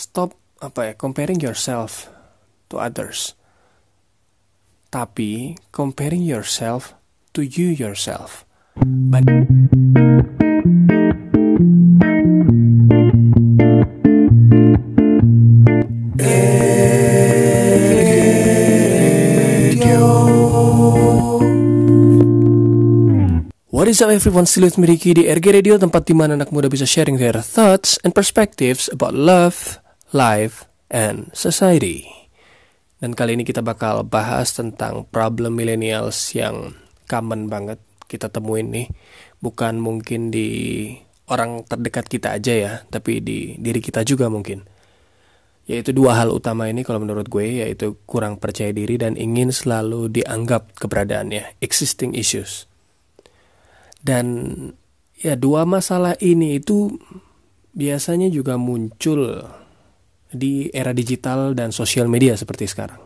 stop apa ya comparing yourself to others. Tapi comparing yourself to you yourself. But What is up everyone, still with me Ricky di RG Radio Tempat di mana anak muda bisa sharing their thoughts and perspectives about love, life, and society. Dan kali ini kita bakal bahas tentang problem millennials yang common banget kita temuin nih. Bukan mungkin di orang terdekat kita aja ya Tapi di diri kita juga mungkin. Yaitu dua hal utama ini kalau menurut gue yaitu kurang percaya diri dan ingin selalu dianggap keberadaannya existing issues. Dan ya dua masalah ini itu biasanya juga muncul di era digital dan sosial media seperti sekarang.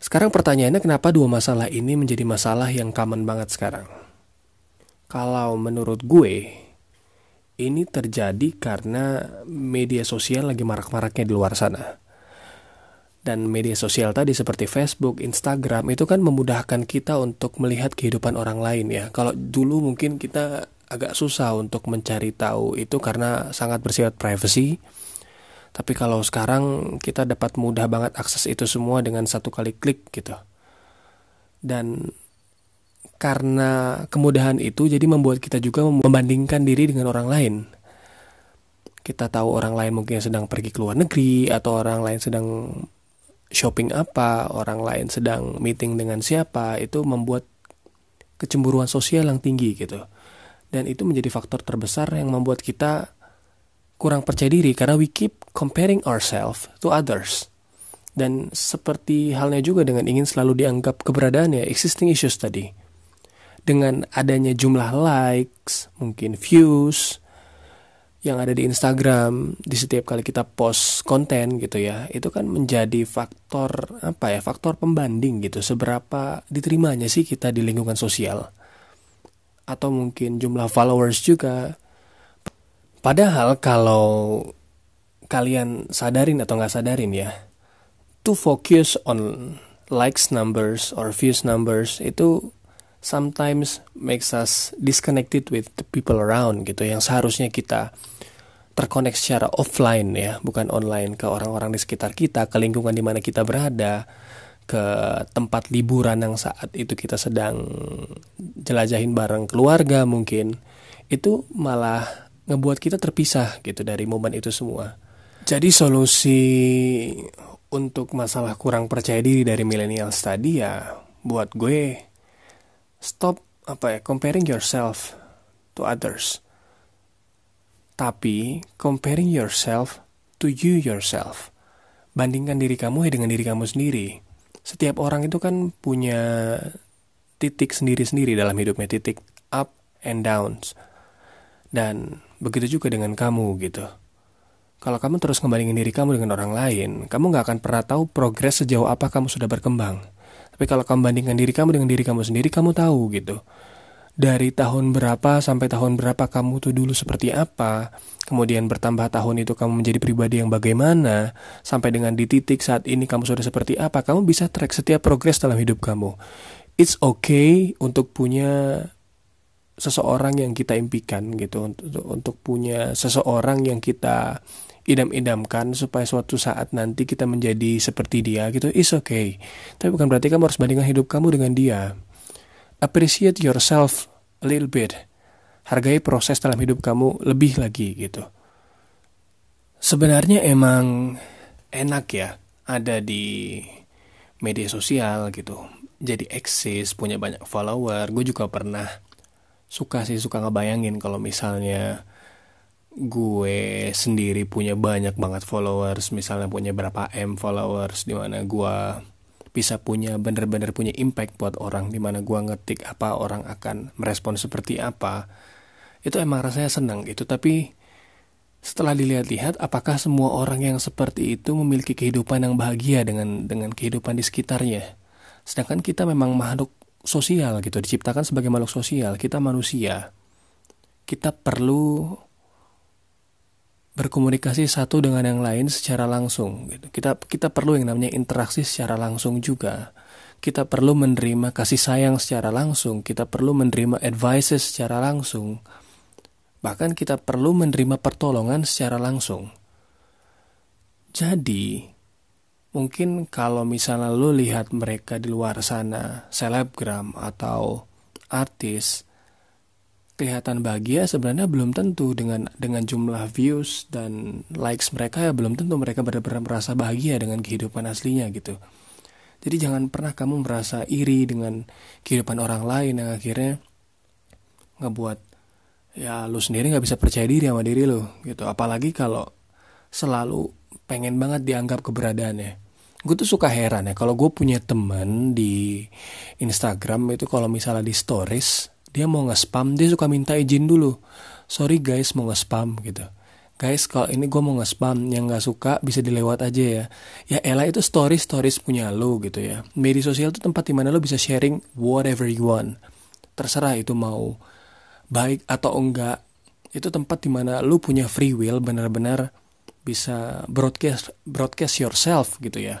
Sekarang pertanyaannya kenapa dua masalah ini menjadi masalah yang common banget sekarang? Kalau menurut gue, ini terjadi karena media sosial lagi marak-maraknya di luar sana dan media sosial tadi seperti Facebook, Instagram itu kan memudahkan kita untuk melihat kehidupan orang lain ya. Kalau dulu mungkin kita agak susah untuk mencari tahu itu karena sangat bersifat privacy. Tapi kalau sekarang kita dapat mudah banget akses itu semua dengan satu kali klik gitu. Dan karena kemudahan itu jadi membuat kita juga membandingkan diri dengan orang lain. Kita tahu orang lain mungkin sedang pergi ke luar negeri atau orang lain sedang shopping apa, orang lain sedang meeting dengan siapa, itu membuat kecemburuan sosial yang tinggi gitu. Dan itu menjadi faktor terbesar yang membuat kita kurang percaya diri karena we keep comparing ourselves to others. Dan seperti halnya juga dengan ingin selalu dianggap keberadaannya existing issues tadi. Dengan adanya jumlah likes, mungkin views, yang ada di Instagram di setiap kali kita post konten gitu ya itu kan menjadi faktor apa ya faktor pembanding gitu seberapa diterimanya sih kita di lingkungan sosial atau mungkin jumlah followers juga padahal kalau kalian sadarin atau nggak sadarin ya to focus on likes numbers or views numbers itu sometimes makes us disconnected with the people around gitu yang seharusnya kita terkonek secara offline ya, bukan online ke orang-orang di sekitar kita, ke lingkungan di mana kita berada, ke tempat liburan yang saat itu kita sedang jelajahin bareng keluarga mungkin. Itu malah ngebuat kita terpisah gitu dari momen itu semua. Jadi solusi untuk masalah kurang percaya diri dari milenial tadi ya buat gue stop apa ya comparing yourself to others tapi comparing yourself to you yourself. Bandingkan diri kamu ya dengan diri kamu sendiri. Setiap orang itu kan punya titik sendiri-sendiri dalam hidupnya, titik up and downs. Dan begitu juga dengan kamu gitu. Kalau kamu terus ngebandingin diri kamu dengan orang lain, kamu gak akan pernah tahu progres sejauh apa kamu sudah berkembang. Tapi kalau kamu bandingkan diri kamu dengan diri kamu sendiri, kamu tahu gitu dari tahun berapa sampai tahun berapa kamu tuh dulu seperti apa, kemudian bertambah tahun itu kamu menjadi pribadi yang bagaimana, sampai dengan di titik saat ini kamu sudah seperti apa, kamu bisa track setiap progres dalam hidup kamu. It's okay untuk punya seseorang yang kita impikan gitu, untuk, untuk punya seseorang yang kita idam-idamkan supaya suatu saat nanti kita menjadi seperti dia gitu, it's okay. Tapi bukan berarti kamu harus bandingkan hidup kamu dengan dia appreciate yourself a little bit. Hargai proses dalam hidup kamu lebih lagi gitu. Sebenarnya emang enak ya ada di media sosial gitu. Jadi eksis, punya banyak follower. Gue juga pernah suka sih suka ngebayangin kalau misalnya gue sendiri punya banyak banget followers misalnya punya berapa m followers di mana gue bisa punya bener-bener punya impact buat orang di mana gua ngetik apa orang akan merespon seperti apa itu emang rasanya senang gitu. Tapi setelah dilihat-lihat apakah semua orang yang seperti itu memiliki kehidupan yang bahagia dengan dengan kehidupan di sekitarnya? Sedangkan kita memang makhluk sosial gitu diciptakan sebagai makhluk sosial kita manusia kita perlu berkomunikasi satu dengan yang lain secara langsung. Gitu. Kita kita perlu yang namanya interaksi secara langsung juga. Kita perlu menerima kasih sayang secara langsung. Kita perlu menerima advices secara langsung. Bahkan kita perlu menerima pertolongan secara langsung. Jadi, mungkin kalau misalnya lo lihat mereka di luar sana, selebgram atau artis, kelihatan bahagia sebenarnya belum tentu dengan dengan jumlah views dan likes mereka ya belum tentu mereka benar-benar merasa bahagia dengan kehidupan aslinya gitu. Jadi jangan pernah kamu merasa iri dengan kehidupan orang lain yang akhirnya ngebuat ya lu sendiri nggak bisa percaya diri sama diri lu gitu. Apalagi kalau selalu pengen banget dianggap keberadaannya. Gue tuh suka heran ya kalau gue punya teman di Instagram itu kalau misalnya di stories dia mau nge-spam dia suka minta izin dulu. Sorry guys mau nge-spam gitu. Guys kalau ini gue mau nge-spam yang nggak suka bisa dilewat aja ya. Ya Ella itu stories stories punya lo gitu ya. Media sosial itu tempat di mana lo bisa sharing whatever you want. Terserah itu mau baik atau enggak. Itu tempat di mana lo punya free will benar-benar bisa broadcast broadcast yourself gitu ya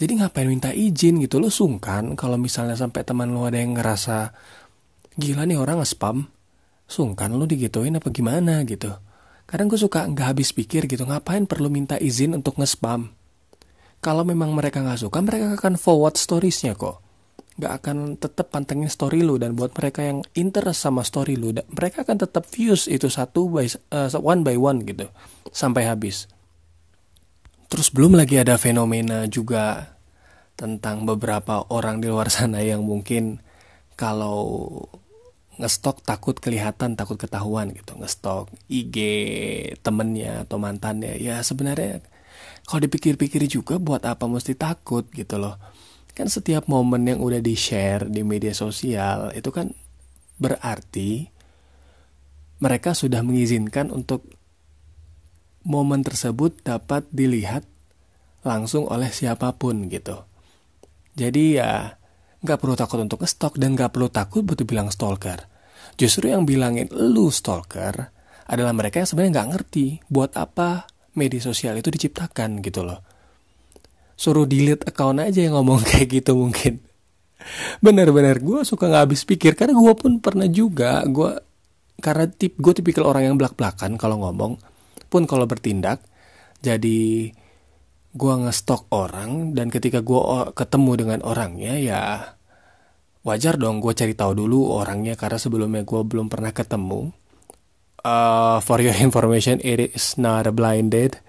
jadi ngapain minta izin gitu? Lo sungkan kalau misalnya sampai teman lo ada yang ngerasa gila nih orang nge-spam. Sungkan lu digituin apa gimana gitu. Kadang gue suka nggak habis pikir gitu ngapain perlu minta izin untuk nge-spam? Kalau memang mereka nggak suka mereka akan forward storiesnya kok. Nggak akan tetap pantengin story lu dan buat mereka yang interest sama story lu mereka akan tetap views itu satu by uh, one by one gitu sampai habis terus belum lagi ada fenomena juga tentang beberapa orang di luar sana yang mungkin kalau ngestok takut kelihatan takut ketahuan gitu. Ngestok IG temennya atau mantannya. Ya sebenarnya kalau dipikir-pikir juga buat apa mesti takut gitu loh. Kan setiap momen yang udah di share di media sosial itu kan berarti mereka sudah mengizinkan untuk momen tersebut dapat dilihat langsung oleh siapa pun gitu jadi ya nggak perlu takut untuk ngestok dan nggak perlu takut buat bilang stalker. Justru yang bilangin lu stalker adalah mereka yang sebenarnya nggak ngerti buat apa media sosial itu diciptakan gitu loh. Suruh delete account aja yang ngomong kayak gitu mungkin. Bener-bener gue suka nggak habis pikir karena gue pun pernah juga gue karena tip gue tipikal orang yang belak belakan kalau ngomong pun kalau bertindak jadi gue ngestok orang dan ketika gue ketemu dengan orangnya ya wajar dong gue cari tahu dulu orangnya karena sebelumnya gue belum pernah ketemu. Uh, for your information, it is not a blind date.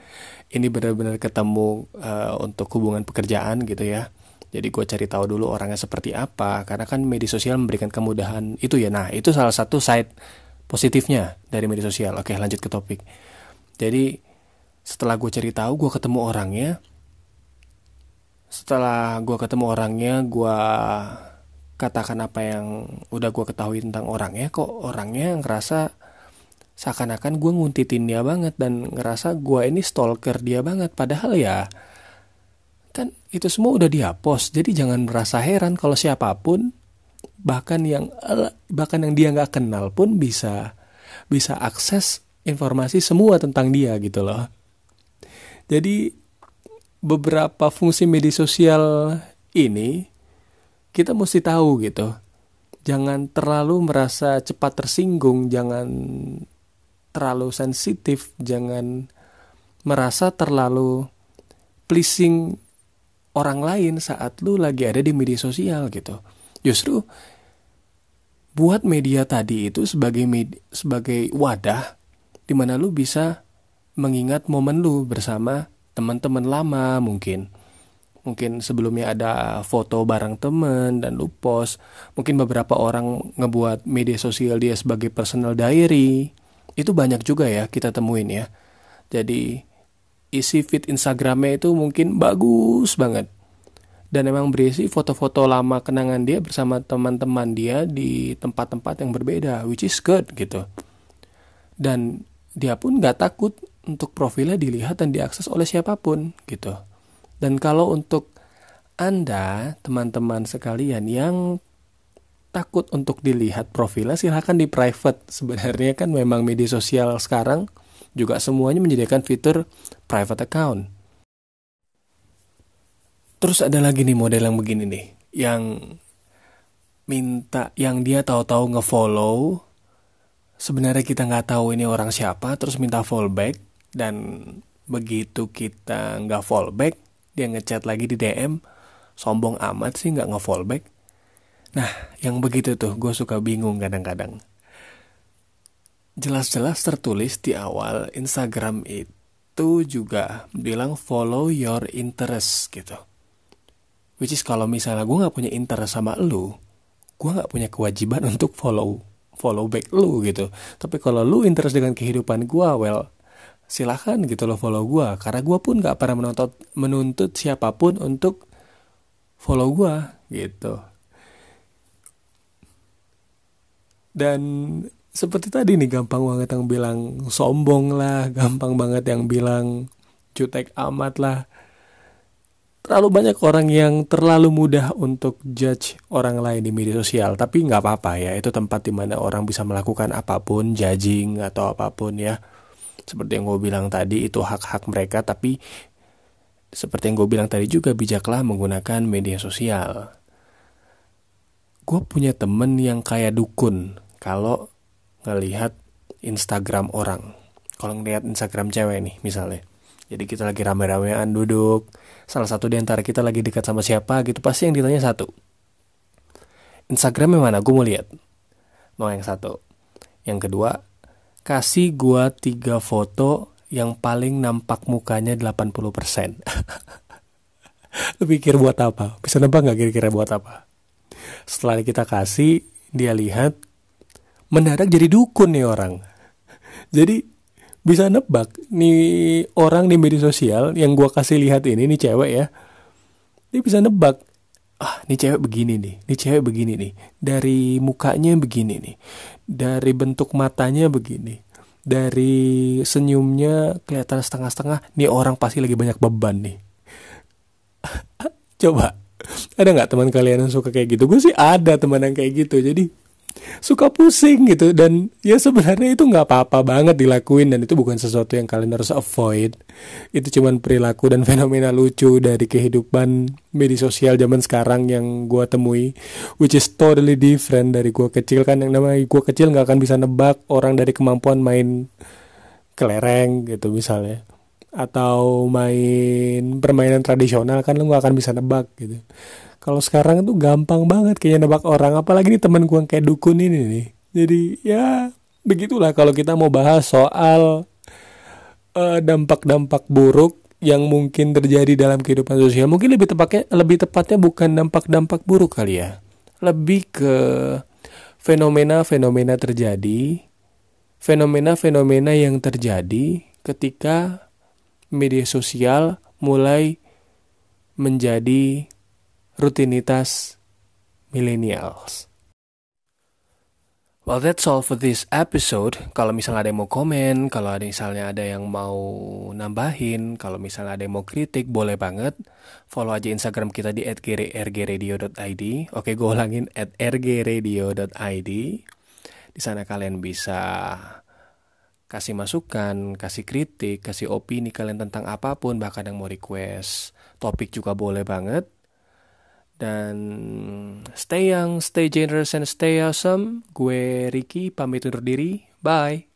Ini benar-benar ketemu uh, untuk hubungan pekerjaan gitu ya. Jadi gue cari tahu dulu orangnya seperti apa karena kan media sosial memberikan kemudahan itu ya. Nah itu salah satu side positifnya dari media sosial. Oke lanjut ke topik. Jadi setelah gue cari tahu gue ketemu orangnya. Setelah gue ketemu orangnya gue katakan apa yang udah gue ketahui tentang orangnya kok orangnya ngerasa seakan-akan gue nguntitin dia banget dan ngerasa gue ini stalker dia banget. Padahal ya kan itu semua udah dihapus jadi jangan merasa heran kalau siapa pun bahkan yang bahkan yang dia nggak kenal pun bisa bisa akses informasi semua tentang dia gitu loh jadi beberapa fungsi media sosial ini kita mesti tahu gitu. Jangan terlalu merasa cepat tersinggung, jangan terlalu sensitif, jangan merasa terlalu pleasing orang lain saat lu lagi ada di media sosial gitu. Justru buat media tadi itu sebagai media, sebagai wadah di mana lu bisa mengingat momen lu bersama teman-teman lama mungkin. Mungkin sebelumnya ada foto bareng temen dan lu post. Mungkin beberapa orang ngebuat media sosial dia sebagai personal diary. Itu banyak juga ya kita temuin ya. Jadi isi feed Instagramnya itu mungkin bagus banget. Dan emang berisi foto-foto lama kenangan dia bersama teman-teman dia di tempat-tempat yang berbeda which is good gitu. Dan dia pun nggak takut untuk profilnya dilihat dan diakses oleh siapa pun gitu. Dan kalau untuk Anda, teman-teman sekalian yang takut untuk dilihat profilnya silahkan di private. Sebenarnya kan memang media sosial sekarang juga semuanya menyediakan fitur private account. Terus ada lagi nih model yang begini nih, yang minta yang dia tahu-tahu ngefollow sebenarnya kita nggak tahu ini orang siapa terus minta fallback dan begitu kita nggak fallback dia ngechat lagi di DM sombong amat sih nggak nge-fallback. Nah yang begitu tuh gue suka bingung kadang-kadang. Jelas-jelas tertulis di awal Instagram itu juga bilang follow your interest gitu. Which is kalau misalnya gue nggak punya interest sama lu gue nggak punya kewajiban untuk follow follow back lu gitu. Tapi kalau lu interest dengan kehidupan gue well silahkan gitu lo follow gue karena gue pun nggak pernah menuntut menuntut siapa pun untuk follow gue gitu. Dan seperti tadi nih gampang banget yang bilang sombong lah gampang banget yang bilang cutek amat lah terlalu banyak orang yang terlalu mudah untuk judge orang lain di media sosial tapi nggak apa-apa ya itu tempat di mana orang bisa melakukan apa pun judging atau apa pun ya. Seperti yang gue bilang tadi itu hak-hak mereka tapi seperti yang gue bilang tadi juga bijaklah menggunakan media sosial. Gue punya temen yang kayak dukun kalau ngelihat Instagram orang. Kalau ngelihat Instagram cewek nih misalnya. Jadi kita lagi rame-ramean duduk salah satu di antara kita lagi dekat sama siapa gitu pasti yang ditanya satu. Instagramnya mana? Gue mau lihat. No yang satu. Yang kedua kasih gue tiga foto yang paling nampak mukanya 80% lu pikir buat apa? Bisa nebak nggak kira-kira buat apa? Setelah kita kasih dia lihat mendadak jadi dukun nih orang. Jadi bisa nebak. Nih orang di media sosial yang gua kasih lihat ini nih cewek ya dia bisa nebak. Ah nih cewek begini nih nih cewek begini nih. Dari mukanya begini nih dari bentuk matanya begini dari senyumnya kelihatan setengah-setengah nih orang pasti lagi banyak beban nih. Coba ada nggak teman kalian yang suka kayak gitu? Gue sih ada teman yang kayak gitu jadi suka pusing gitu. Dan ya sebenarnya itu nggak apa-apa banget dilakuin dan itu bukan sesuatu yang kalian harus avoid. Itu cuman perilaku dan fenomena lucu dari kehidupan media sosial zaman sekarang yang gue temui which is totally different dari gue kecil. Kan yang namanya gue kecil nggak akan bisa nebak orang dari kemampuan main kelereng gitu misalnya. Atau main permainan tradisional kan lo gak akan bisa nebak gitu kalau sekarang tuh gampang banget kayaknya nebak orang, apalagi nih temen gue yang kayak dukun ini nih. Jadi ya begitulah kalau kita mau bahas soal eh, dampak-dampak buruk yang mungkin terjadi dalam kehidupan sosial. Mungkin lebih tepatnya lebih tepatnya bukan dampak-dampak buruk kali ya. Lebih ke fenomena-fenomena terjadi, fenomena-fenomena yang terjadi ketika media sosial mulai menjadi rutinitas millennials. Well, that's all for this episode. Kalau misalnya ada yang mau komen, kalau ada misalnya ada yang mau nambahin, kalau misalnya ada yang mau kritik, boleh banget. Follow aja Instagram kita di @rgradio.id. Oke, gue ulangin @rgradio.id. Di sana kalian bisa kasih masukan, kasih kritik, kasih opini kalian tentang apa pun, bahkan yang mau request topik juga boleh banget. Dan stay young, stay generous, and stay awesome. Gue Ricky, pamit undur diri. Bye.